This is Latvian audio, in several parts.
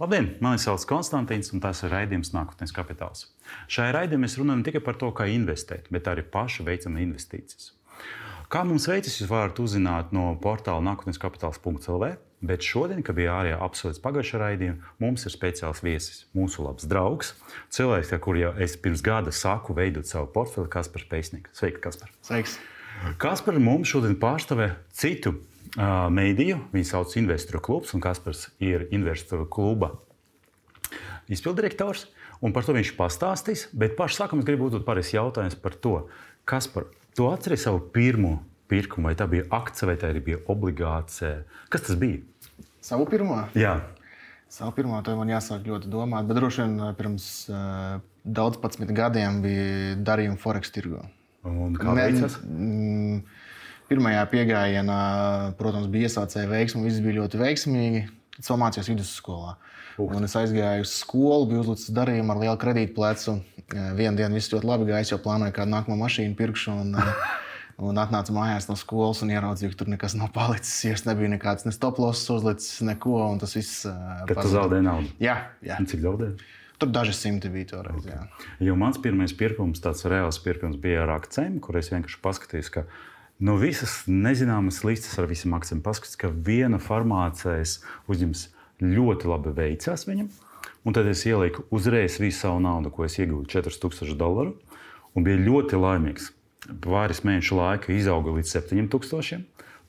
Labdien, mani sauc Konstantīns, un tas ir raidījums Nākotnes kapitāls. Šajā raidījumā mēs runājam tikai par to, kā investēt, bet arī paši veicam investīcijas. Kā mums veicas, jūs varat uzzināt no portāla nākotnes kapitāls.lv. Bet šodien, kad bija ārējā apsveicis pagājušā raidījuma, mums ir speciāls viesis, mūsu labs draugs, cilvēks, ar kuru jau es pirms gada sāku veidot savu portfeli, Kaspars Pēcnieks. Sveiki, Kaspar! Sveiks! Kaspar mums šodien pārstāvē citu mēdīju. Viņu sauc Investoru klubs, un Kaspars ir Investoru kluba izpildirektors. Un par to viņš pastāstīs. Bet pašā sākumā es gribu uzdot pāris jautājumus par to, kas par to atceries savu pirmo pirkumu, vai tā bija akcija, vai tā bija obligācija. Kas tas bija? Savu pirmo? Jā. Savu pirmo to man jāsāk ļoti domāt, bet droši vien pirms uh, daudz gadiem bija darījumi Forex tirgo. Un kā veicas? Mm, pirmajā piegājienā, protams, bija iesācēja veiksme, viss bija ļoti veiksmīgi. Tad vēl mācījos vidusskolā. Uh. Un es aizgāju uz skolu, biju uzlicis darījumu ar lielu kredītplecu. Vienu dienu viss ļoti labi gāja, jo plānoju kādu nākamo mašīnu pirkšu. Un, Un atnācu mājās no skolas un ieraudzīju, ka tur nekas nav palicis. Es nebiju nekāds ne stoplos uzlicis, neko. Tas viss. Kad tu zaudēji naudu? Jā, jā. Un cik zaudēji? Tur daži simti bija toreiz. Okay. Jā. Jo mans pirmais pirkums, tāds reāls pirkums, bija ar akcēm, kur es vienkārši paskatījos, ka no visas nezināmas listas ar visiem akcēm paskatījos, ka viena farmācijas uzņēmums ļoti labi veicās viņam. Un tad es ieliku uzreiz visu savu naudu, ko es ieguvu 4000 dolāru, un biju ļoti laimīgs pāris mēnešu laika izauga līdz 7000,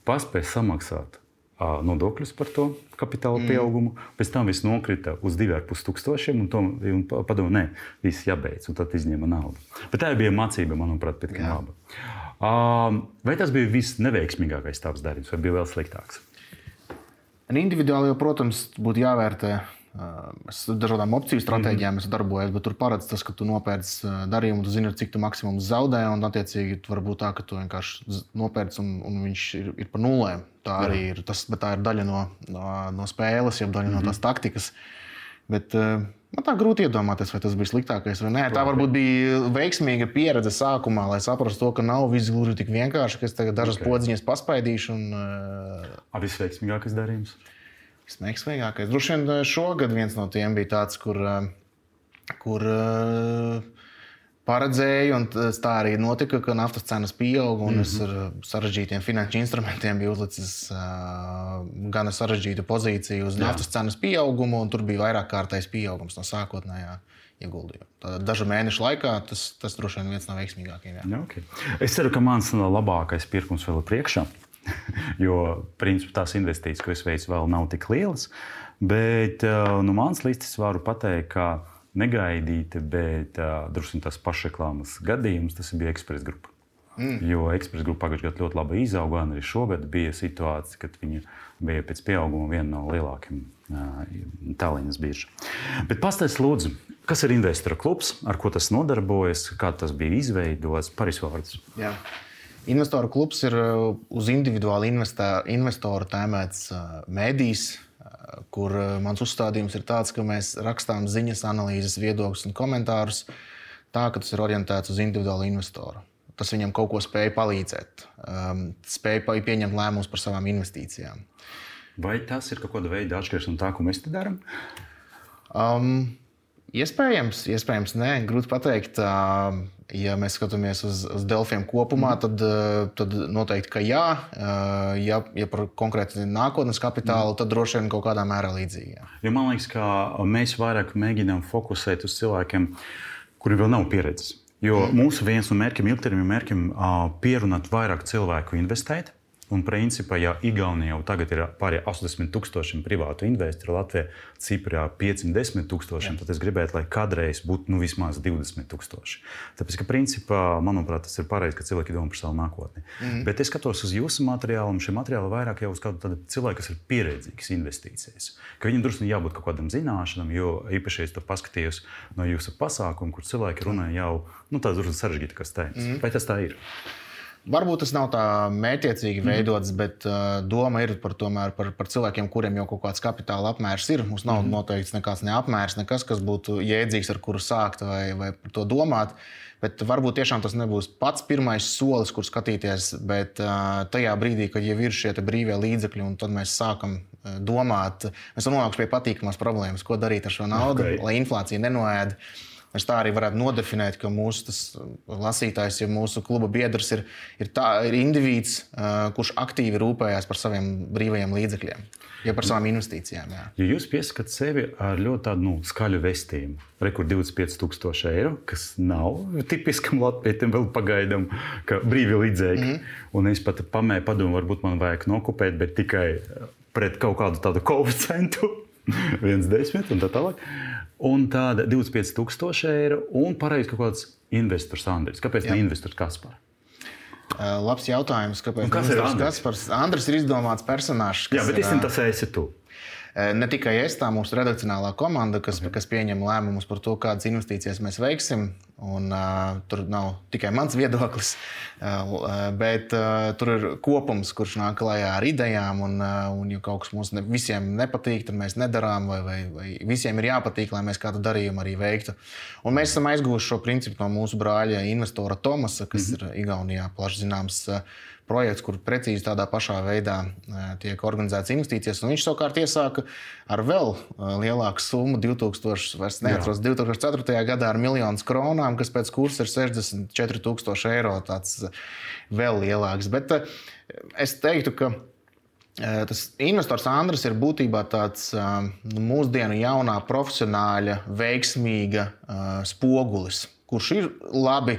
paspēja samaksāt nodokļus par to kapitāla mm. pieaugumu, pēc tam viss nokrita uz 2500, un, to, un padomju, nē, viss jābeidz, un tad izņēma naudu. Bet tā bija mācība, manuprāt, pietiekami laba. Uh, vai tas bija viss neveiksmīgākais tavs darījums, vai bija vēl sliktāks? Individuāli, jau, protams, būtu jāvērtē Es dažādām opciju stratēģijām mm -hmm. darbojos, bet tur paredz tas, ka tu nopērci darījumu, tu zini, cik tu maksimum zaudē. Un, attiecīgi, var būt tā, ka tu vienkārši nopērci un, un viņš ir, ir par nulēm. Tā Jā. arī ir, tas, tā ir daļa no, no, no spēles, jeb daļa mm -hmm. no tās taktikas. Bet, Man tā grūti iedomāties, vai tas bija sliktākais vai nē. Tā varbūt bija veiksmīga pieredze sākumā, lai saprastu to, ka nav viss gluži tik vienkārši, ka es tagad dažas okay. podziņas paspaidīšu. Un, uh... Abi veiksmīgākais darījums? Smēķīgākais. Droši vien eh, šogad viens no tiem bija tāds, kur, eh, kur eh, paredzēju, un tā arī notika, ka naftas cenas pieauga. Mm -hmm. Es ar sarežģītiem finanšu instrumentiem biju uzlicis uh, gan sarežģītu pozīciju uz Jā. naftas cenas pieaugumu, un tur bija vairāk kārtais pieaugums no sākotnējā. Dažu mēnešu laikā tas, tas droši vien viens no veiksmīgākajiem. Jā. Okay. Es ceru, ka mans labākais pirkums vēl ir priekšā. jo principā tās investīcijas, ko es veicu, vēl nav tik lielas. Bet uh, no manas listas varu pateikt, ka negaidīti, bet uh, drusku tas pašreklāmas gadījums, tas bija ekspresa grupa. Mm. Jo ekspresa grupa pagājušajā gadā ļoti labi izauga, un arī šogad bija situācija, kad viņa bija pēc pieauguma viena no lielākajām Tallinas biržām. Bet pastāstiet, lūdzu, kas ir investoru klubs, ar ko tas nodarbojas, kā tas bija izveidots, par izvārdus. Investoru klubs ir uz individuālu investoru tēmēts uh, kur mans uzstādījums ir tāds, ka mēs rakstām ziņas, analīzes, viedokļus un komentārus tā, ka tas ir orientēts uz individuālu investoru. Tas viņam kaut ko spēja palīdzēt, um, spēja pieņemt lēmumus par savām investīcijām. Vai tas ir kaut kāda veida atšķirīgs no tā, ko mēs te darām? Um, Iespējams, iespējams, nē, grūti pateikt. Ja mēs skatāmies uz, uz Delfiem kopumā, mm. tad, tad noteikti, ka jā. Ja, ja par konkrēti nākotnes kapitālu, mm. tad droši vien kaut kādā mērā līdzīgi. Jā. Jo man liekas, ka mēs vairāk mēģinām fokusēt uz cilvēkiem, kuriem vēl nav pieredzes. Jo mm. mūsu viens no mērķiem, ilgtermiņa mērķiem, ir pierunāt vairāk cilvēku investēt. Un, principā, ja Igaunijā jau tagad ir pārējie 80 tūkstoši privātu investoru, Latvijā Ciprā 510 tūkstoši, tad es gribētu, lai kādreiz būtu nu, vismaz 20 tūkstoši. Tāpēc, ka, principā, manuprāt, tas ir pareizi, ka cilvēki domā par savu nākotni. Mm. Bet es skatos uz jūsu materiālu, un šim materiālam vairāk jau uz kādu cilvēku, kas ir pieredzīgs investīcijas. Ka viņam drusku jābūt kaut kādam zināšanam, jo īpaši es to paskatījos no jūsu pasākuma, kur cilvēki runā jau nu, tādu sarežģītu tēmu. Mm. Vai tas tā ir? Varbūt tas nav tā mētiecīgi mhm. veidots, mm. bet uh, doma ir par, tomēr, par, par cilvēkiem, kuriem jau kaut kāds kapitāla apmērs ir. Mums nav mm. noteikts nekāds neapmērs, nekas, kas būtu jēdzīgs, ar kuru sākt vai, vai par to domāt. Bet varbūt tiešām tas nebūs pats pirmais solis, kur skatīties, bet uh, tajā brīdī, kad jau ir šie brīvie līdzekļi, un tad mēs sākam uh, domāt, mēs nonākam pie patīkamās problēmas, ko darīt ar šo naudu, okay. lai inflācija nenoēd. Uh, Mēs tā arī varētu nodefinēt, ka mūsu uh, lasītājs, ja mūsu kluba biedrs ir, ir, tā, ir indivīds, uh, kurš aktīvi rūpējas par saviem brīvajiem līdzekļiem, ja par savām investīcijām. Jā. Ja jūs piesakāt sevi ar ļoti tādu nu, skaļu vestījumu, rekur 25,000 eiro, kas nav tipiskam latvijam, vēl pagaidām, ka brīvi līdzekļi. Mm -hmm. Un es pat pamēju padomu, varbūt man vajag nokopēt, bet tikai pret kaut kādu tādu koeficientu, viens desmit un tā tālāk un tāda 25,000 eiro un pareizi kaut kāds investors Andris. Kāpēc Jā. ne investors Kaspars? Uh, labs jautājums. Kāpēc? Kas ir Andris? Kaspars? Andris ir izdomāts personāžs. Jā, bet ir, tas esi tu. Ne tikai es, tā mūsu redakcionālā komanda, kas, okay. kas pieņem lēmumus par to, kādas investīcijas mēs veiksim. Un, uh, tur nav tikai mans viedoklis, uh, bet uh, tur ir kopums, kurš nāk klajā ar idejām. Un, uh, un ja kaut kas mums ne, visiem nepatīk, tad mēs nedarām, vai, vai, vai visiem ir jāpatīk, lai mēs kādu darījumu arī veiktu. Un mēs esam aizgūši šo principu no mūsu brāļa investora Tomasa, kas mm -hmm. ir Igaunijā plaši zināms. Uh, projekts, kur precīzi tādā pašā veidā tiek organizētas investīcijas. Viņš savukārt iesāka ar vēl lielāku summu, 2000, vairs neatceros, 2004. gadā ar miljonus kronām, kas pēc kursa ir 64,000 eiro. Tāds vēl lielāks. Bet es teiktu, ka Tas investors Andris ir būtībā tāds nu, mūsdienu jaunā, profesionāļa, veiksmīga spogulis, kurš ir labi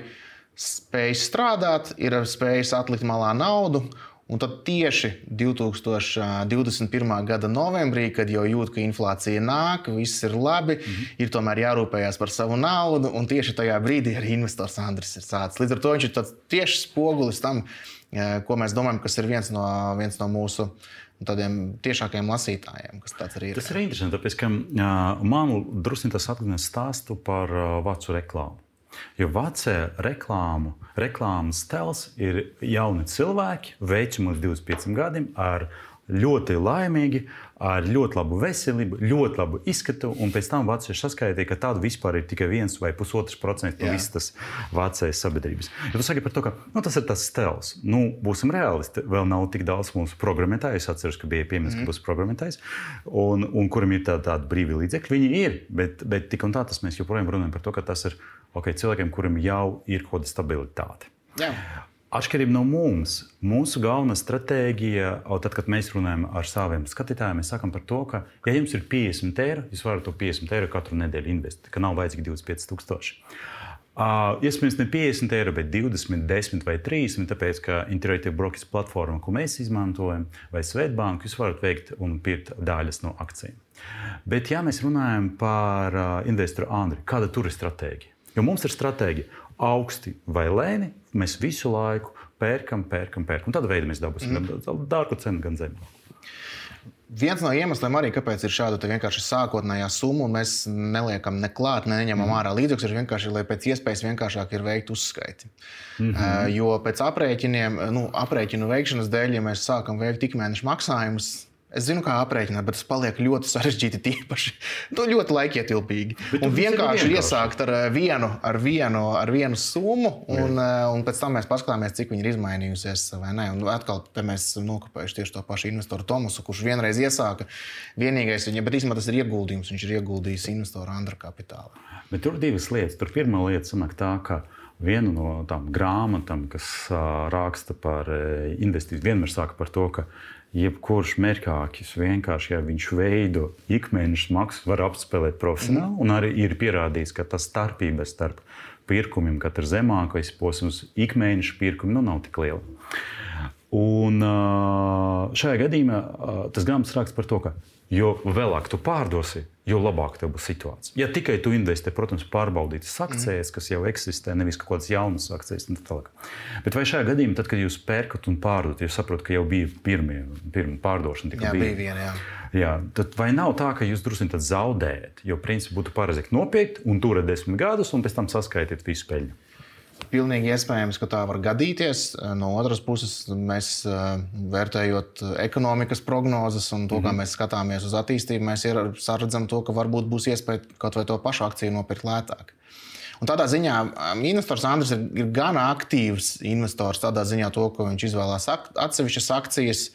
spējas strādāt, ir spējas atlikt malā naudu. Un tad tieši 2021. gada novembrī, kad jau jūt, ka inflācija nāk, viss ir labi, mm -hmm. ir tomēr jārūpējas par savu naudu. Un tieši tajā brīdī arī investors Andris ir sācis. Līdz ar to viņš ir tieši spogulis tam, eh, ko mēs domājam, kas ir viens no, viens no mūsu tādiem tiešākajiem lasītājiem. Tas ir. Tas ir interesanti, tāpēc, ka uh, man drusku tas atgādina stāstu par uh, vācu reklāmu. Jo vecā reklāmu, reklāmas tēls ir jauni cilvēki, veči mums 25 gadiem, ar ļoti laimīgi, ar ļoti labu veselību, ļoti labu izskatu. Un pēc tam Vācijā saskaitīja, ka tādu vispār ir tikai viens vai pusotrs procents no visas tas Vācijas sabiedrības. Ja tu saki par to, ka nu, tas ir tas stils, nu, būsim realisti. Vēl nav tik daudz mūsu programmētāju. Es atceros, ka bija pieminēts, mm. ka būs programmētājs, un, un kuram ir tādi tā brīvi līdzekļi. Viņi ir, bet, bet tik un tā tas mēs joprojām runājam par to, ka tas ir okay, cilvēkiem, kuriem jau ir kaut kāda stabilitāte. Jā. Atšķirība no mums, mūsu galvenā stratēģija, tad, kad mēs runājam ar saviem skatītājiem, mēs sakām par to, ka, ja jums ir 50 eiro, jūs varat to 50 eiro katru nedēļu investēt, ka nav vajadzīgi 25,000. Uh, iespējams, ne 50 eiro, bet 20, 10 vai 30, tāpēc, ka Interactive Brokers platforma, ko mēs izmantojam, vai Svetbank, jūs varat veikt un pirkt daļas no akcijiem. Bet, ja mēs runājam par uh, investoru Andri, kāda tur ir stratēģija? Jo mums ir stratēģija augsti vai lēni, mēs visu laiku pērkam, pērkam, pērkam. Tādā veidā mēs dabūsim mm. gan dārgu cenu, gan zemu. Viens no iemesliem, arī, kāpēc ir šāda vienkārši sākotnējā summa, un mēs neliekam ne klāt, ne neņemam mm. ārā līdzekļus, ir vienkārši, lai pēc iespējas vienkāršāk ir veikt uzskaiti. Mm -hmm. jo pēc aprēķiniem, nu, aprēķinu veikšanas dēļ, ja mēs sākam veikt ikmēneša maksājumus, Es zinu, kā aprēķināt, bet tas paliek ļoti sarežģīti. Tīpaši nu, ļoti laikietilpīgi. Un vienkārši iesākt ar eh, vienu, ar vienu, ar vienu summu, un. Eh, un pēc tam mēs paskatāmies, cik viņi ir izmainījusies. Un atkal mēs nokopējuši tieši to pašu investoru Tomasu, kurš vienreiz iesāka. Vienīgais, viņa, bet īstenībā tas ir ieguldījums. Viņš ir ieguldījis investoru Andra kapitālu. Bet tur ir divas lietas. Tur pirmā lieta sanāk tā, ka viena no tām grāmatām, kas raksta par investīciju, vienmēr saka par to, ka jebkurš mērķis vienkārši, ja viņš veido ikmēneša maksu, var apspēlēt profesionāli. Un arī ir pierādīts, ka tas starpība starp pirkumiem, kad ir zemākais posms, ikmēneša pirkumi nu, nav tik liela. Un šajā gadījumā tas grāmatas raksts par to, ka jo vēlāk tu pārdosi, jo labāk tev būs situācija. Ja tikai tu investē, protams, pārbaudītas akcijas, mm. kas jau eksistē, nevis kaut kādas jaunas akcijas. Bet vai šajā gadījumā, tad, kad jūs pērkat un pārdodat, jūs saprotat, ka jau bija pirmie, pirmie pārdošana, jā, bija viena. Jā. Jā, tad vai nav tā, ka jūs drusku zaudējat? Jo principā būtu pareizi nopirkt un turēt desmit gadus, un pēc tam saskaitīt visu peļņu. Pilnīgi iespējams, ka tā var gadīties. No otras puses, mēs vērtējot ekonomikas prognozes un to, mm -hmm. kā mhm. mēs skatāmies uz attīstību, mēs saredzam to, ka varbūt būs iespēja kaut vai to pašu akciju nopirkt lētāk. Un tādā ziņā investors Andris ir, ir gan aktīvs investors, tādā ziņā, to, ka viņš izvēlās atsevišķas akcijas.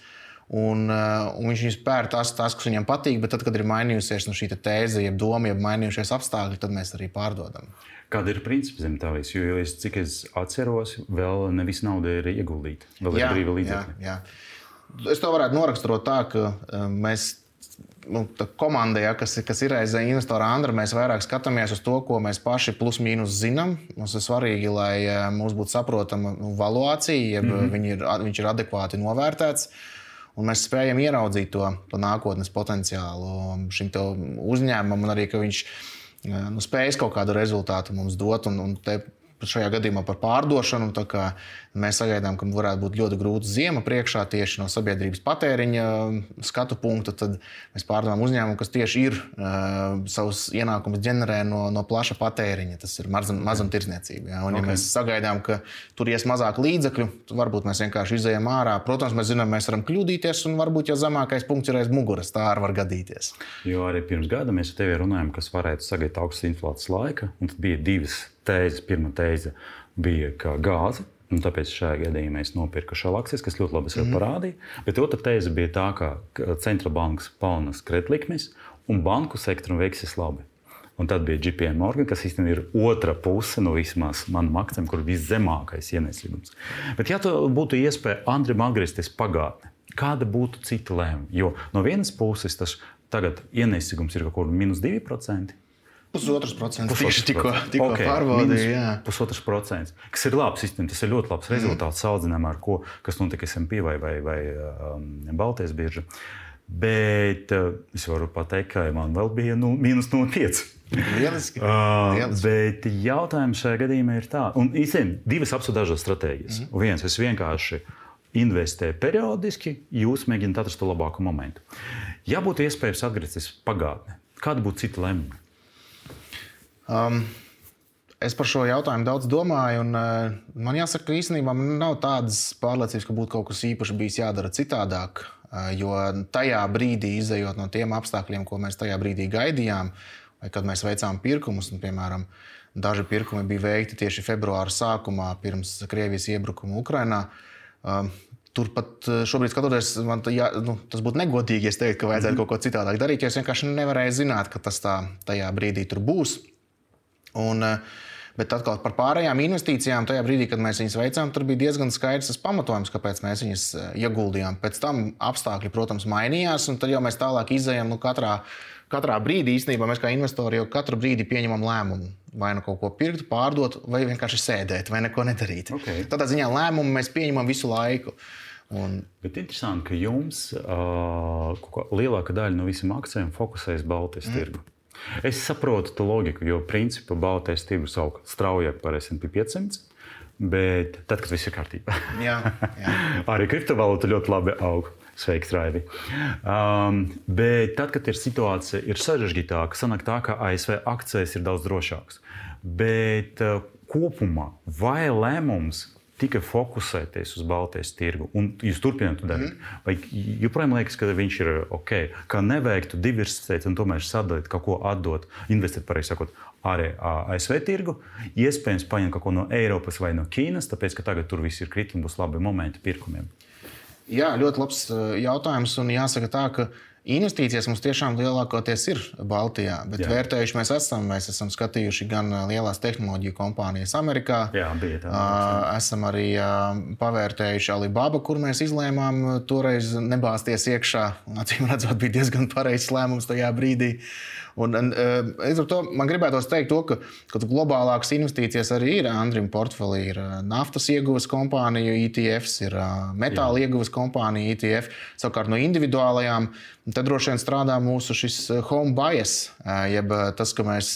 Un, un viņš pērk tās, tās, kas viņam patīk, bet tad, kad ir mainījusies nu, šī tēze, jeb doma, jeb mainījušies apstākļi, tad mēs arī pārdodam. Kāda ir princips zem tā visa? Jo, es, cik es atceros, vēl ne visa nauda ir ieguldīta. Vēl jā, ir brīva līdzekļa. Jā, jā. Es to varētu noraksturot tā, ka mēs nu, komandai, ja, kas, kas ir aiz investora Andra, mēs vairāk skatāmies uz to, ko mēs paši plus mīnus zinām. Mums ir svarīgi, lai mums būtu saprotama nu, valuācija, ja mm -hmm. ir, viņš ir adekvāti novērtēts. Un mēs spējam ieraudzīt to, to nākotnes potenciālu šim uzņēmumam, un arī, ka viņš ir nu, spējas kaut kādu rezultātu mums dot. Un, un te šajā gadījumā par pārdošanu. Mēs sagaidām, ka varētu būt ļoti grūta ziema priekšā tieši no sabiedrības patēriņa skatu punkta. Tad mēs pārdodam uzņēmumu, kas tieši ir uh, savus ienākumus ģenerē no, no plaša patēriņa. Tas ir mazam, mazumtirdzniecība. Ja? Un, okay. ja mēs sagaidām, ka tur ies mazāk līdzekļu, tad varbūt mēs vienkārši izējām ārā. Protams, mēs zinām, mēs varam kļūdīties, un varbūt jau zemākais punkts ir aiz muguras. Tā arī var gadīties. Jo arī pirms gada mēs ar tevi runājām, kas varētu sagaidīt augstas inflācijas laika, un tad bija divas tēzes. Pirmā tēze bija gāze. Un tāpēc šajā gadījumā es nopirku akcijas, kas ļoti labi mm. parādīja. Bet otra tēze bija tā, ka centrālbankas palnas kreditlikmes un banku sektoru veiksis labi. Un tad bija GPM Morgan, kas īstenībā ir otra puse no vismaz manam akcijam, kur bija viszemākais ienesīgums. Bet, ja tu būtu iespēja Andrim atgriezties pagātnē, kāda būtu cita lēmuma? Jo no vienas puses tas tagad ienesīgums ir kaut kur minus 2%. Pusotrs procents. Tieši tikko, tikko okay. pārbaudīju. Pusotrs procents. Kas ir labs sistēma, tas ir ļoti labs rezultāts mm. salīdzinājumā ar ko, kas notika SMP vai, vai, vai um, Baltijas birža. Bet uh, es varu pateikt, ka man vēl bija nu, mīnus 0,5. Lieliski. Uh. Bet jautājums šajā gadījumā ir tāds, un īstenībā divas dažādas stratēģijas. Mm. Viens, es vienkārši investēju periodiski, jūs mēģināt atrast to labāko momentu. Ja būtu iespējams atgriezties pagātnē, kāda būtu cita lemta? Um, Es par šo jautājumu daudz domāju, un uh, man jāsaka, ka īstenībā man nav tādas pārliecības, ka būtu kaut kas īpaši bijis jādara citādāk. Uh, jo tajā brīdī, izējot no tiem apstākļiem, ko mēs tajā brīdī gaidījām, vai kad mēs veicām pirkumus, un, piemēram, daži pirkumi bija veikti tieši februāra sākumā, pirms Krievijas iebrukuma Ukrajinā. Uh, Turpat šobrīd, skatoties, man jā, nu, tas būtu negodīgi, ja teiktu, ka vajadzētu mm -hmm. kaut ko citādāk darīt. Es vienkārši nevarēju zināt, ka tas tā, tajā brīdī tur būs. Un, eh, Bet atkal par pārējām investīcijām, tajā brīdī, kad mēs viņus veicām, tur bija diezgan skaidrs tas pamatojums, kāpēc mēs viņus eh, ieguldījām. Pēc tam apstākļi, protams, mainījās, un tad jau mēs tālāk izējām nu, katrā, katrā brīdī. Īstenībā mēs kā investori jau katru brīdi pieņemam lēmumu. Vai nu kaut ko pirkt, pārdot, vai vienkārši sēdēt, vai neko nedarīt. Okay. Tādā ziņā lēmumu mēs pieņemam visu laiku. Un... Bet interesanti, ka jums uh, lielākā daļa no visiem akcijiem fokusējas Baltijas mm. tirgu. Es saprotu to loģiku, jo principā Baltais tirgus aug straujāk par SP 500. Bet tad, kad viss ir kārtībā, jā, jā. arī kriptovalūta ļoti labi aug. Sveiki, Raivi. Um, bet tad, kad ir situācija ir sarežģītāka, sanāk tā, ka ASV akcijas ir daudz drošākas. Bet uh, kopumā vai lēmums tikai fokusēties uz Baltijas tirgu, un jūs turpināt to darīt. Mm. Vai joprojām liekas, ka viņš ir ok, ka nevajag diversificēt un tomēr sadalīt, kaut ko atdot, investēt, pareizi sakot, arī ASV tirgu, iespējams paņemt kaut ko no Eiropas vai no Ķīnas, tāpēc ka tagad tur viss ir kritumi, būs labi momenti pirkumiem. Jā, ļoti labs jautājums, un jāsaka tā, ka Investīcijas mums tiešām lielākoties ir Baltijā, bet Jā. vērtējuši mēs esam. Mēs esam skatījuši gan lielās tehnoloģiju kompānijas Amerikā. Jā, bija tā. Esam arī pavērtējuši Alibaba, kur mēs izlēmām toreiz nebāzties iekšā. Acīm redzot, bija diezgan pareizs lēmums tajā brīdī. Un, un, līdz ar to man gribētos teikt, to, ka, ka globālākas investīcijas arī ir. Andrim portfelī ir naftas ieguves kompānija, ETFs, ir metāla ieguves kompānija, ETF. Savukārt no individuālajām, tad droši vien strādā mūsu home bias, jeb tas, ka mēs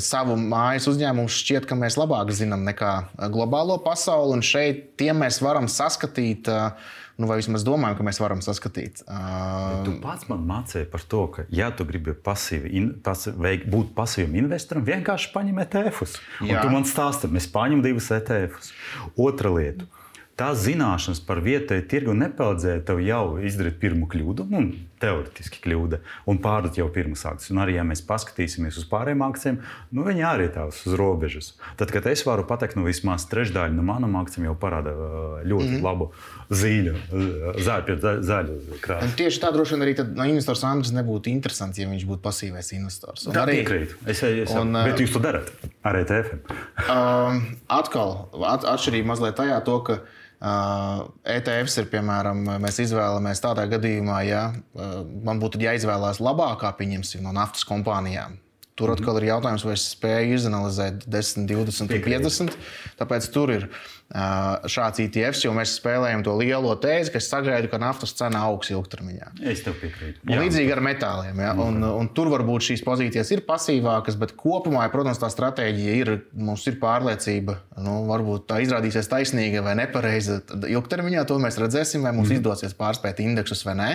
savu mājas uzņēmumu šķiet, ka mēs labāk zinām nekā globālo pasauli. Un šeit tiem mēs varam saskatīt. Nu, vai vismaz domājam, ka mēs varam saskatīt. Bet tu pats man mācīji par to, ka, ja tu gribi pasīvi, in, pas, veik, būt pasīvam investoram, vienkārši paņem ETF-us. Tu man stāsti, mēs paņemam divus ETF-us. Otra lieta. Tās zināšanas par vietēju tirgu nepalīdzēja tev jau izdarīt pirmo kļūdu, nu, teorētiski kļūda, un pārdot jau pirmas akcijas. Un arī, ja mēs paskatīsimies uz pārējām akcijām, nu, viņi arī tās uz robežas. Tad, kad es varu pateikt, nu, vismaz trešdaļa no manām akcijām jau parāda ļoti mm -hmm. labu zīļu, zaļu, zaļu krāsu. Tieši tā droši vien arī no investora Andris nebūtu interesants, ja viņš būtu pasīvais investors. Un tā arī piekrīt. Es, es, un, bet jūs to darat ar ETF? Um, atkal, at, atšķirība mazliet tajā, to, ka Uh, ETFs ir piemēram, mēs izvēlamies tādā gadījumā, ja uh, man būtu jāizvēlās labākā, pieņemsim, no naftas kompānijām. Tur atkal ir jautājums, vai es spēju izanalizēt 10, 20, 50. Tāpēc tur ir šāds ETFs, jo mēs spēlējam to lielo tēzi, ka es sagaidu, ka naftas cena augs ilgtermiņā. Es tev piekrītu. Līdzīgi ar metāliem. Ja? Un, un tur varbūt šīs pozīcijas ir pasīvākas, bet kopumā, protams, tā stratēģija ir, mums ir pārliecība, nu, varbūt tā izrādīsies taisnīga vai nepareiza. Tad ilgtermiņā to mēs redzēsim, vai mums mm. izdosies pārspēt indeksus vai nē.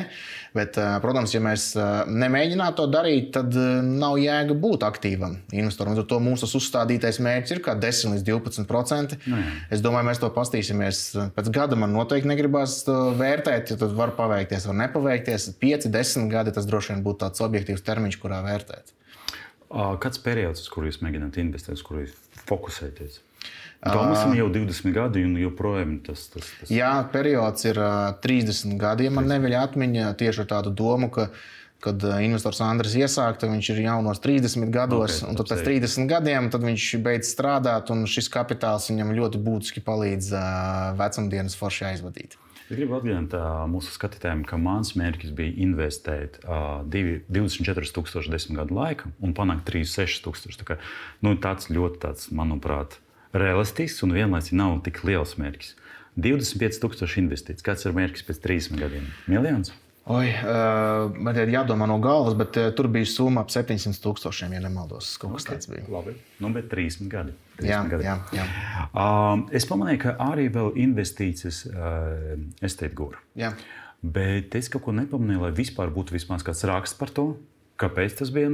Bet, protams, ja mēs nemēģinātu to darīt, tad nav jēga būt aktīvam investoram. To mūsu uzstādītais mērķis ir 10 līdz 12 procenti. No, jā. es domāju, mēs to pastīsimies pēc gada. Man noteikti negribas vērtēt, jo tad var paveikties, var nepaveikties. 5, 10 gadi tas droši vien būtu tāds objektīvs termiņš, kurā vērtēt. Kāds periods, uz kuru jūs mēģināt investēt, uz kuru jūs fokusēties? Tomasam jau 20 gadi, un joprojām tas ir. Tas... Jā, periods ir 30 gadi. Man neviļ atmiņa tieši ar tādu domu, ka kad investors Andris iesāka, viņš ir jaunos 30 gados, okay, un pēc 30 gadiem viņš beidz strādāt, un šis kapitāls viņam ļoti būtiski palīdz vecumdienas forši aizvadīt. Es gribu atgādināt mūsu skatītājiem, ka mans mērķis bija investēt uh, 24,000 desmit gadu laikā un panākt 36,000. Tā nu, tāds ļoti, tāds, manuprāt, realistisks un vienlaicīgi nav tik liels mērķis. 25,000 investīcijas. Kāds ir mērķis pēc 30 gadiem? Miljons? Oi, uh, man ir jādomā no galvas, bet uh, tur bija summa ap 700 tūkstošiem, ja nemaldos. Kaut kas okay. tāds bija. Labi, nu, bet 30 gadi. 30 jā, gadi. jā, jā. Uh, es pamanīju, ka arī vēl investīcijas uh, estate gūra. Bet es kaut ko nepamanīju, lai vispār būtu vismaz kāds raksts par to, Kāpēc tas bija,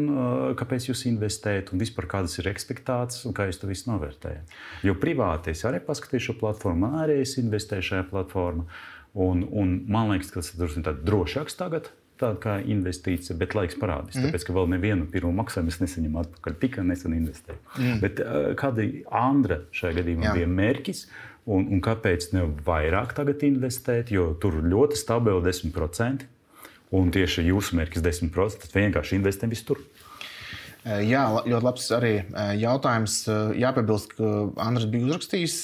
kāpēc jūs investējat, un vispār kādas ir expectācijas, un kā jūs to visu novērtējat? Jo privāti es arī paskatīju šo platformu, man arī es investēju šajā platformā, un, un man liekas, ka tas ir drošāks tagad. Tāda kā investīcija, bet laiks parādīs. Mm. Tāpēc, ka vēl nevienu pirmo maksājumu es nesaņemu atpakaļ, tikai nesen investēju. Mm. Bet kāda Andra šajā gadījumā Jā. bija mērķis, un, un kāpēc ne vairāk tagad investēt, jo tur ļoti stabili 10% un tieši jūsu mērķis 10%, tad vienkārši investējam visur. Jā, ļoti labs arī jautājums. Jāpiebilst, ka Andris bija uzrakstījis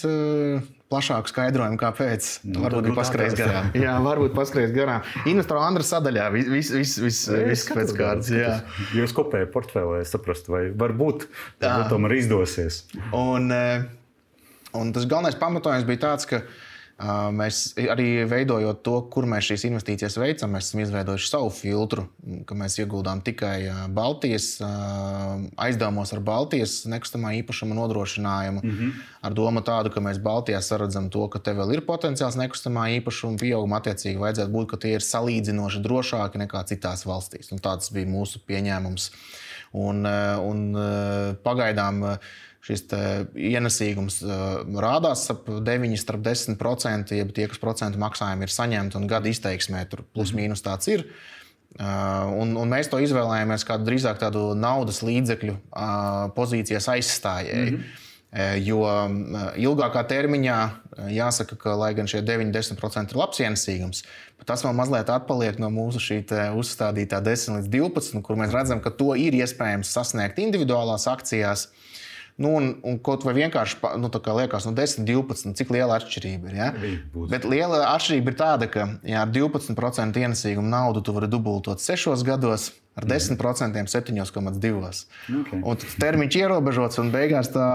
plašāku skaidrojumu, kāpēc. Nu, varbūt bija paskrējis garām. Jā, varbūt paskrējis garām. Investoru Andra sadaļā viss vis, vis, vis pēc kārtas. Jūs kopējat portfēlē, saprastu, vai varbūt tā tomēr izdosies. Un, un tas galvenais pamatojums bija tāds, ka Mēs arī veidojot to, kur mēs šīs investīcijas veicam, mēs esam izveidojuši savu filtru, ka mēs ieguldām tikai Baltijas aizdevumos ar Baltijas nekustamā īpašuma nodrošinājumu. Mm -hmm. Ar domu tādu, ka mēs Baltijā saredzam to, ka te vēl ir potenciāls nekustamā īpašuma pieauguma. Attiecīgi, vajadzētu būt, ka tie ir salīdzinoši drošāki nekā citās valstīs. Un tāds bija mūsu pieņēmums. Un, un pagaidām šis ienesīgums rādās ap 9,10%, jeb tie, kas procentu maksājumi ir saņemti un gada izteiksmē, tur plus mhm. tāds ir. Un, un mēs to izvēlējāmies kā drīzāk tādu naudas līdzekļu pozīcijas aizstājēju. Mm -hmm. Jo ilgākā termiņā jāsaka, ka, lai gan šie 9-10% ir labs ienesīgums, tas vēl mazliet atpaliek no mūsu uzstādītā 10 līdz 12, kur mēs redzam, ka to ir iespējams sasniegt individuālās akcijās. Nu, un, un kaut vai vienkārši nu, liekas, no 10, 12, cik liela atšķirība ir. Ja? Bet liela atšķirība ir tāda, ka ja ar 12% ienesīgumu naudu tu vari dubultot 6 gados. Ar 10% 7,2. Okay. Un termiņš ierobežots, un beigās tā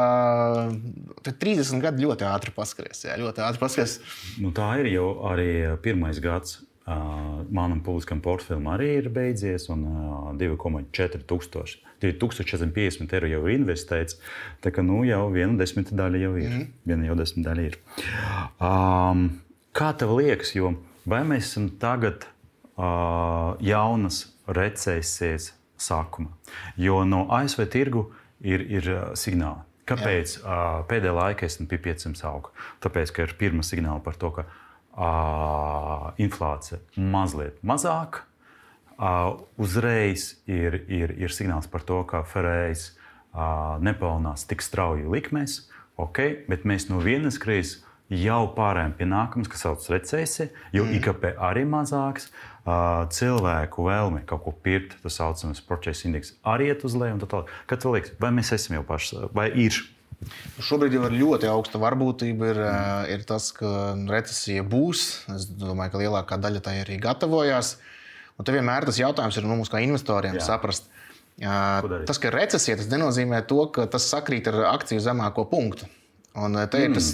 30 gadi ļoti ātri paskries. Jā, ļoti ātri paskries. Nu, tā ir jau arī pirmais gads Uh, manam publiskam portfelim arī ir beidzies, un uh, 2,4 tūkstoši. 2050 eiro jau ir investēts. Tā kā nu, jau viena desmita daļa jau ir. Mm. Viena jau desmit daļa ir. Um, kā tev liekas, jo vai mēs esam tagad uh, jaunas recesijas sākuma? Jo no ASV tirgu ir, ir signāli. Kāpēc uh, pēdējā laikā es pie 500 augu? Tāpēc, ka ir pirmā signāla par to, ka inflācija mazliet mazāka. Uh, uzreiz ir, ir, ir signāls par to, ka Ferējas nepelnās tik strauji likmēs, okay, bet mēs no vienas krīzes jau pārējām pie nākamās, kas saucas recesija, jo mm. IKP arī mazāks. Cilvēku vēlme kaut ko pirkt, tas saucamais procesa indeks, arī iet uz leju. Kad liekas, vai mēs esam jau paši, vai ir Šobrīd jau ir ļoti augsta varbūtība. Ir, mm. ir tas, ka recesija būs. Es domāju, ka lielākā daļa tai arī gatavojās. Un te vienmēr tas jautājums ir nu, mums, kā investoriem, Jā. saprast. Tas, ka recesija, tas nenozīmē to, ka tas sakrīt ar akciju zemāko punktu. Un te mm. ir tas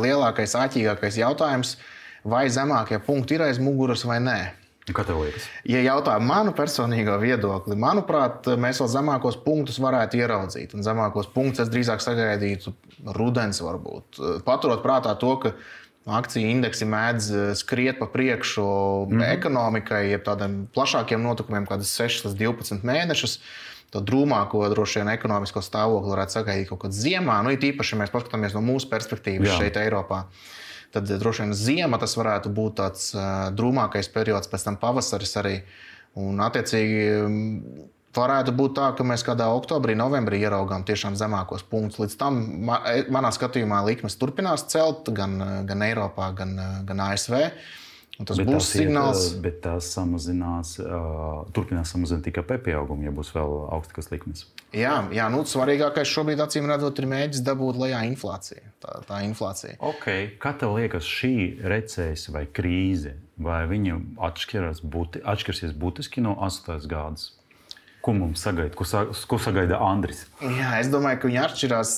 lielākais, āķīgākais jautājums, vai zemākie punkti ir aiz muguras vai nē. Kā tev liekas? Ja jautā manu personīgo viedokli, manuprāt, mēs vēl zemākos punktus varētu ieraudzīt. Un zemākos punktus es drīzāk sagaidītu rudens, varbūt. Paturot prātā to, ka akciju indeksi mēdz eh, skriet pa priekšu mm -hmm. ekonomikai, jeb tādiem plašākiem notikumiem, kādas 6 līdz 12 mēnešus. To drūmāko, droši vien, ekonomisko stāvokli varētu sagaidīt kaut kad ziemā. Nu, īpaši, ja mēs paskatāmies no mūsu perspektīvas Jā. šeit, Eiropā tad eh, droši vien ziema tas varētu būt tāds uh, drūmākais periods, pēc tam pavasaris arī. Un, attiecīgi, mm, varētu būt tā, ka mēs kādā oktobrī, novembrī ieraugām tiešām zemākos punktus. Līdz tam, e, manā skatījumā, likmes turpinās celt gan, gan Eiropā, gan, gan ASV. Un tas bet būs signāls. Iet, bet tas samazinās, uh, turpinās samazināt tikai pieaugumu, ja būs vēl augstākas likmes. Jā, jā nu, svarīgākais šobrīd, acīm redzot, ir mēģināt dabūt lejā inflāciju. Tā, tā inflācija. Okay. Kā tev liekas, šī recesija vai krīze, vai viņa atšķiras, būti, atšķirsies būtiski no 8. gadsimta? Ko mums sagaida? Ko, sa, ko sagaida Andris? Jā, es domāju, ka viņi atšķirās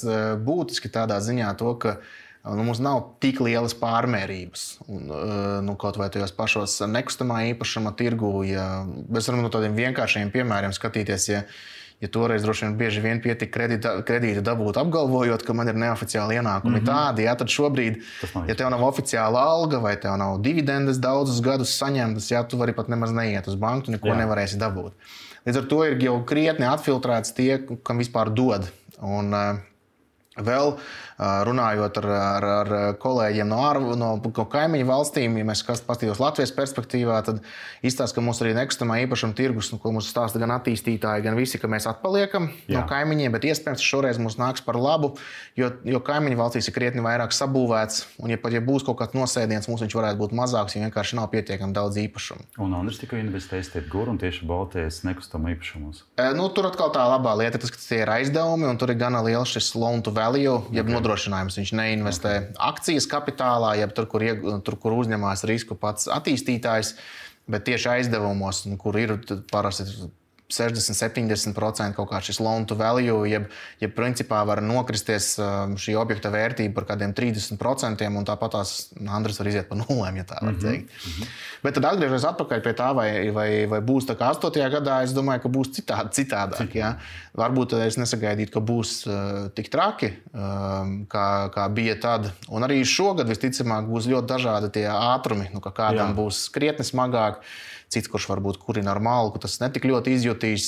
būtiski tādā ziņā, to, ka uh, nu, mums nav tik lielas pārmērības. Un, nu, kaut vai tajos pašos nekustamā īpašuma tirgu, ja mēs varam no tādiem vienkāršiem piemēriem skatīties. Ja, Ja toreiz droši vien bieži vien pietika kredīta, kredīta dabūt, apgalvojot, ka man ir neoficiāli ienākumi mm -hmm. tādi, ja tad šobrīd, ja tev nav oficiāla alga vai tev nav dividendes daudzus gadus saņemtas, ja tu vari pat nemaz neiet uz banku, neko Jā. nevarēsi dabūt. Līdz ar to ir jau krietni atfiltrēts tie, kam vispār dod. Un, Vēl runājot ar, ar, ar kolēģiem no, ār, no, no kaimiņu valstīm, ja mēs paskatītos Latvijas perspektīvā, tad izstāsta, ka mums arī nekustamā īpašuma tirgus, nu, ko mums stāsta gan attīstītāji, gan visi, ka mēs atpaliekam Jā. no kaimiņiem, bet iespējams šoreiz mums nāks par labu, jo, jo kaimiņu valstīs ir krietni vairāk sabūvēts, un ja pat ja būs kaut kāds nosēdiens, mums viņš varētu būt mazāks, jo vienkārši nav pietiekami daudz īpašumu. Un Andris tikko investējis Tirgur un tieši Baltijas nekustamā īpašumos. E, nu, tur atkal tā labā lieta, tas, ka tie ir aizdevumi, un tur ir gana liels šis loan to value, jeb okay. Nodrošinājums. Viņš neinvestē okay. akcijas kapitālā, jeb tur, kur, tur, kur uzņemās risku pats attīstītājs, bet tieši aizdevumos, kur ir parasti 60, 70% kaut kā šis loan to value, jeb, jeb principā var nokristies um, šī objekta vērtība par kādiem 30%, un tāpat tās Andris var iziet pa nulēm, ja tā var mhm, teikt. Mm -hmm. Bet tad atgriežoties atpakaļ pie tā, vai, vai, vai būs tā kā 8. gadā, es domāju, ka būs citādi, citādāk. Ja? Varbūt es nesagaidītu, ka būs uh, tik traki, um, kā, kā bija tad. Un arī šogad visticamāk būs ļoti dažādi tie ātrumi, nu, ka kādam Jā. būs krietni smagāk cits, kurš varbūt kurina ar malku, tas netik ļoti izjutīs.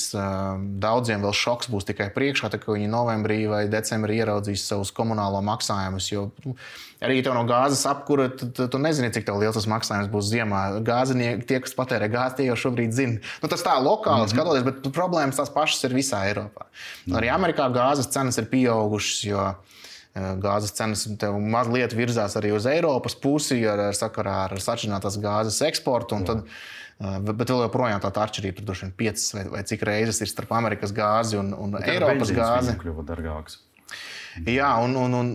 Daudziem vēl šoks būs tikai priekšā, kad viņi novembrī vai decembrī ieraudzīs savus komunālo maksājumus. Jo nu, arī tev no gāzes apkūra, tu, tu nezini, cik liels tas maksājums būs ziemā. Gāzinieki, tie, kas patērē gāzi, tie jau šobrīd zina. Nu, tas tā lokāli mm -hmm. skatoties, bet problēmas tās pašas ir visā Eiropā. Mm -hmm. Arī Amerikā gāzes cenas ir pieaugušas. Jo, Gāzes cenas mazliet virzās arī uz Eiropas pusi ar, ar sakarā ar sačinātās gāzes eksportu. Tad Bet vēl joprojām tā atšķirība tur ir piecas vai, vai cik reizes ir starp Amerikas gāzi un, un Eiropas gāzi. Kļuva dārgāks. Jā, un, un, un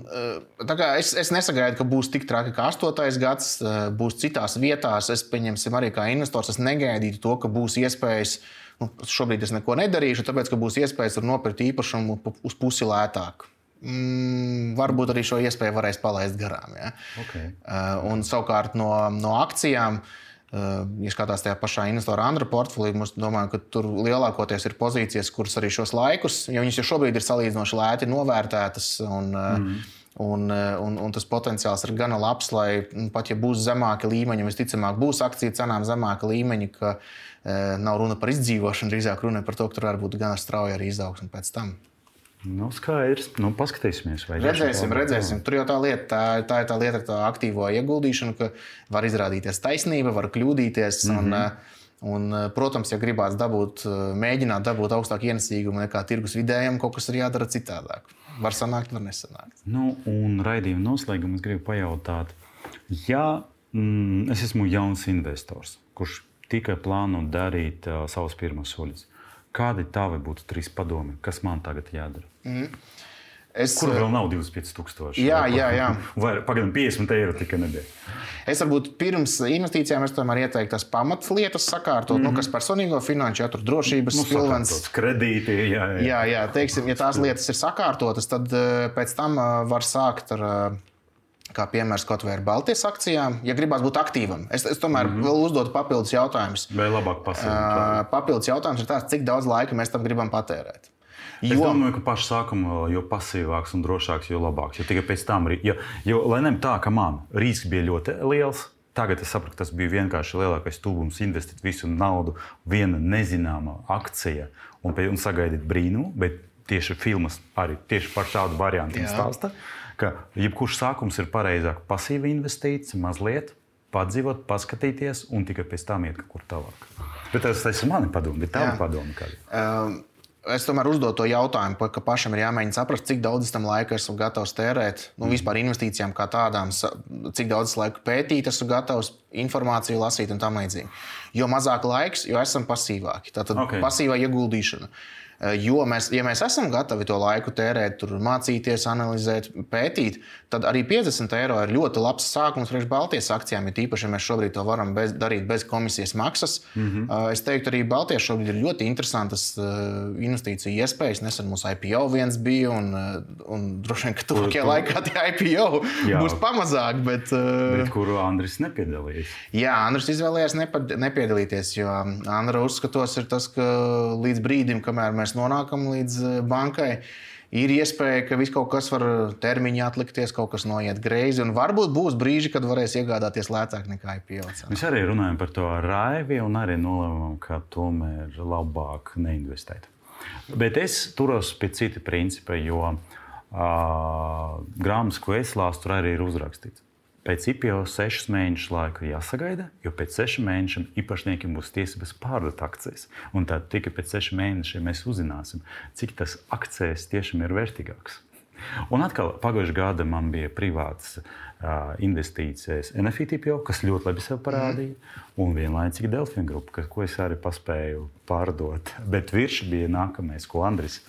es, es nesagaidu, ka būs tik traki kā 8. gads, būs citās vietās. Es pieņemsim arī kā investors, es negaidītu to, ka būs iespējas. Nu, šobrīd es neko nedarīšu, tāpēc, ka būs iespējas nopirkt īpašumu uz pusi lētāk. Mm, varbūt arī šo iespēju varēs palaist garām. Ja? Okay. Uh, un savukārt no, no akcijām uh, Ja skatās tajā pašā investora Andra portfelī, mums domāju, ka tur lielākoties ir pozīcijas, kuras arī šos laikus, jo viņas jau šobrīd ir salīdzinoši lēti novērtētas. Un, mm. Un, un, un tas potenciāls ir gana labs, lai nu, pat ja būs zemāki līmeņi, visticamāk, būs akciju cenām zemāka līmeņa, ka e, nav runa par izdzīvošanu, drīzāk runa par to, ka tur var būt gana strauja arī izaugsme pēc tam. Nu, skaidrs. Nu, paskatīsimies, vai redzēsim, redzēsim. Tur jau tā lieta, tā, tā ir tā lieta ar tā aktīvo ieguldīšanu, ka var izrādīties taisnība, var kļūdīties. Mm -hmm. un, mhm. Un, protams, ja gribās dabūt, mēģināt dabūt augstāku ienesīgumu nekā tirgus vidējiem, kaut kas ir jādara citādāk. Var sanākt, var nesanākt. Nu, un raidījuma noslēgumā es gribu pajautāt, ja mm, es esmu jauns investors, kurš tikai plāno darīt uh, savus pirmos soļus, kādi tavi būtu trīs padomi, kas man tagad jādara? Mm. Es, Kur vēl nav 25,000? Jā, jā, jā. Vai pagaidām 50 eiro tikai nedēļa? Es varbūt pirms investīcijām es tomēr ieteiktu tās pamatlietas sakārtot, mm -hmm. nu, mhm. kas personīgo finanšu, ja tur drošības nu, pilvens. Kredīti, jā, jā. jā, jā teiksim, ja tās lietas ir sakārtotas, tad pēc tam var sākt ar kā piemērs kaut vai ar Baltijas akcijām, ja gribās būt aktīvam. Es, es tomēr mm -hmm. vēl uzdodu papildus jautājumus. Vai labāk pasakāt? Papildus jautājums ir tāds, cik daudz laika mēs tam gribam patērēt. Jo... Es domāju, ka pašā sākumā, jo pasīvāks un drošāks, jo labāks. Jo tikai pēc tam, jo, jo lai nem tā, ka man risks bija ļoti liels. Tagad es saprotu, tas bija vienkārši lielākais tuvums investēt visu naudu viena nezināma akcija un, un sagaidīt brīnumu. Bet tieši filmas arī tieši par šādu variantu stāsta, ka jebkurš sākums ir pareizāk pasīva investīcija, mazliet padzīvot, paskatīties un tikai pēc tam iet kaut kur tālāk. Bet tas, tas ir mani padomi, bet tā ir padomi. Um, Es tomēr uzdodu to jautājumu, ka pašam ir jāmēģina saprast, cik daudz tam laika esmu gatavs tērēt. Nu, mm. vispār investīcijām kā tādām, cik daudz laika pētīt, esmu gatavs informāciju lasīt un tam līdzīgi. Jo mazāk laiks, jo esam pasīvāki. Tātad okay. pasīvā ieguldīšana. Eh, jo mēs, ja mēs esam gatavi to laiku tērēt, tur mācīties, analizēt, pētīt, tad arī 50 eiro ir ļoti labs sākums priekš Baltijas akcijām. Ir īpaši, ja mēs šobrīd to varam bez, darīt bez komisijas maksas. Mm -hmm. Es teiktu, arī Baltijas šobrīd ir ļoti interesantas eh, investīciju iespējas. Nesen mums IPO viens bija, un, un droši vien, ka tuvākajā laikā tie IPO Jā. būs pamazāk. Bet, bet kuru Andris nepiedalījās? Jā, Andris izvēlējās nepiedalīties, jo Andra uzskatos ir tas, ka līdz brīdim, kamēr mēs mēs nonākam līdz eh, bankai. Ir iespēja, ka viss kaut kas var termiņā atlikties, kaut kas noiet greizi. Un varbūt būs brīži, kad varēs iegādāties lētāk nekā IPO. Mēs arī runājam par to raivi un arī nolēmām, ka tomēr labāk neinvestēt. Bet es turos pie cita principa, jo uh, grāmatas, ko es lasu, tur arī ir uzrakstīts Pēc IPO sešus mēnešus laika jāsagaida, jo pēc sešiem mēnešiem īpašniekiem būs tiesības pārdot akcijas. Un tad tikai pēc sešiem mēnešiem mēs uzzināsim, cik tas akcijas tiešām ir vērtīgāks. Un atkal pagājušajā gadā man bija privāts uh, investīcijas NFTPO, kas ļoti labi sev parādīja, mm. un vienlaicīgi Delfina grupa, ko es arī paspēju pārdot. Bet virs bija nākamais, ko Andris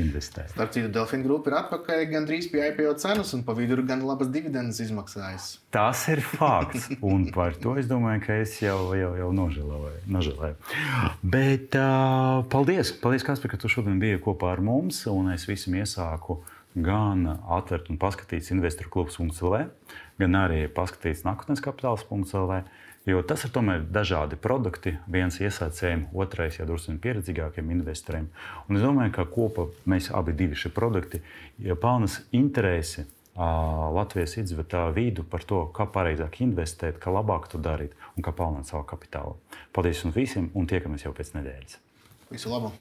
investēja. Starp citu, Delfina grupa ir atpakaļ gandrīz pie IPO cenas, un pa vidu ir gan labas dividendes izmaksājis. Tas ir fakts, un par to es domāju, ka es jau, jau, jau nožēloju. nožēloju. Bet uh, paldies, paldies Kaspar, ka tu šodien biji kopā ar mums, un es visam iesāku gan atvērt un paskatīties investoru klubs.lv, gan arī paskatīties nākotnes kapitāls.lv. Jo tas ir tomēr dažādi produkti. Viens iesaicējiem, otrais jau drusku pieredzīgākiem investoriem. Un es domāju, ka kopā mēs abi divi šie produkti ja pelnas interesi Latvijas iedzīvotāju vidu par to, kā pareizāk investēt, kā labāk to darīt un kā pelnīt savu kapitālu. Paldies jums visiem un tiekamies jau pēc nedēļas. Visu labu!